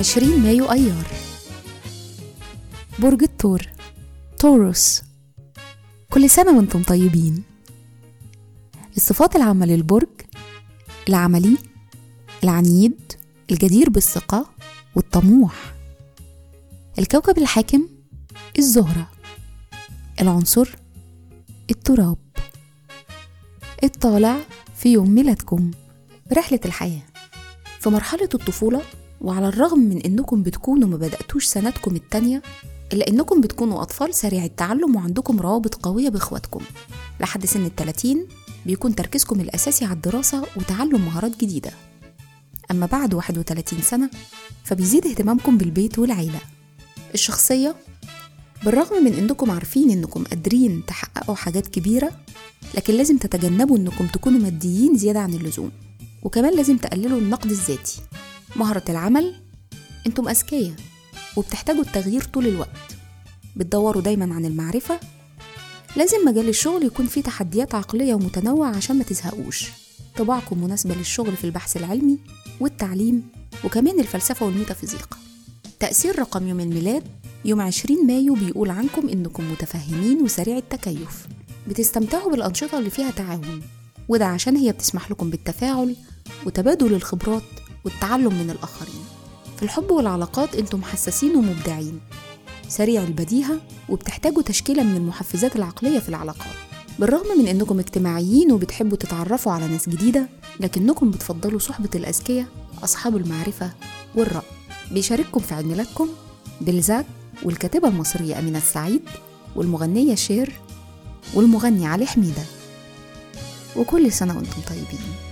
عشرين مايو أيار. برج الثور توروس كل سنة وأنتم طيبين. الصفات العامة للبرج العملي العنيد الجدير بالثقة والطموح. الكوكب الحاكم الزهرة. العنصر التراب. الطالع في يوم ميلادكم رحلة الحياة. في مرحلة الطفولة وعلى الرغم من إنكم بتكونوا ما بدأتوش سنتكم التانية إلا إنكم بتكونوا أطفال سريع التعلم وعندكم روابط قوية بإخواتكم. لحد سن التلاتين بيكون تركيزكم الأساسي على الدراسة وتعلم مهارات جديدة. أما بعد 31 سنة فبيزيد اهتمامكم بالبيت والعيلة. الشخصية بالرغم من إنكم عارفين إنكم قادرين تحققوا حاجات كبيرة لكن لازم تتجنبوا إنكم تكونوا ماديين زيادة عن اللزوم وكمان لازم تقللوا النقد الذاتي. مهرة العمل أنتم أذكياء وبتحتاجوا التغيير طول الوقت. بتدوروا دايما عن المعرفة. لازم مجال الشغل يكون فيه تحديات عقلية ومتنوعة عشان ما تزهقوش. طباعكم مناسبة للشغل في البحث العلمي والتعليم وكمان الفلسفة والميتافيزيقا. تأثير رقم يوم الميلاد يوم 20 مايو بيقول عنكم إنكم متفهمين وسريع التكيف. بتستمتعوا بالأنشطة اللي فيها تعاون وده عشان هي بتسمح لكم بالتفاعل وتبادل الخبرات والتعلم من الآخرين. في الحب والعلاقات أنتم حساسين ومبدعين. سريع البديهة وبتحتاجوا تشكيلة من المحفزات العقلية في العلاقات. بالرغم من أنكم اجتماعيين وبتحبوا تتعرفوا على ناس جديدة لكنكم بتفضلوا صحبة الأذكياء أصحاب المعرفة والرأي. بيشارككم في عيد ميلادكم بلزاك والكاتبة المصرية أمينة السعيد والمغنية شير والمغني علي حميدة. وكل سنة وأنتم طيبين.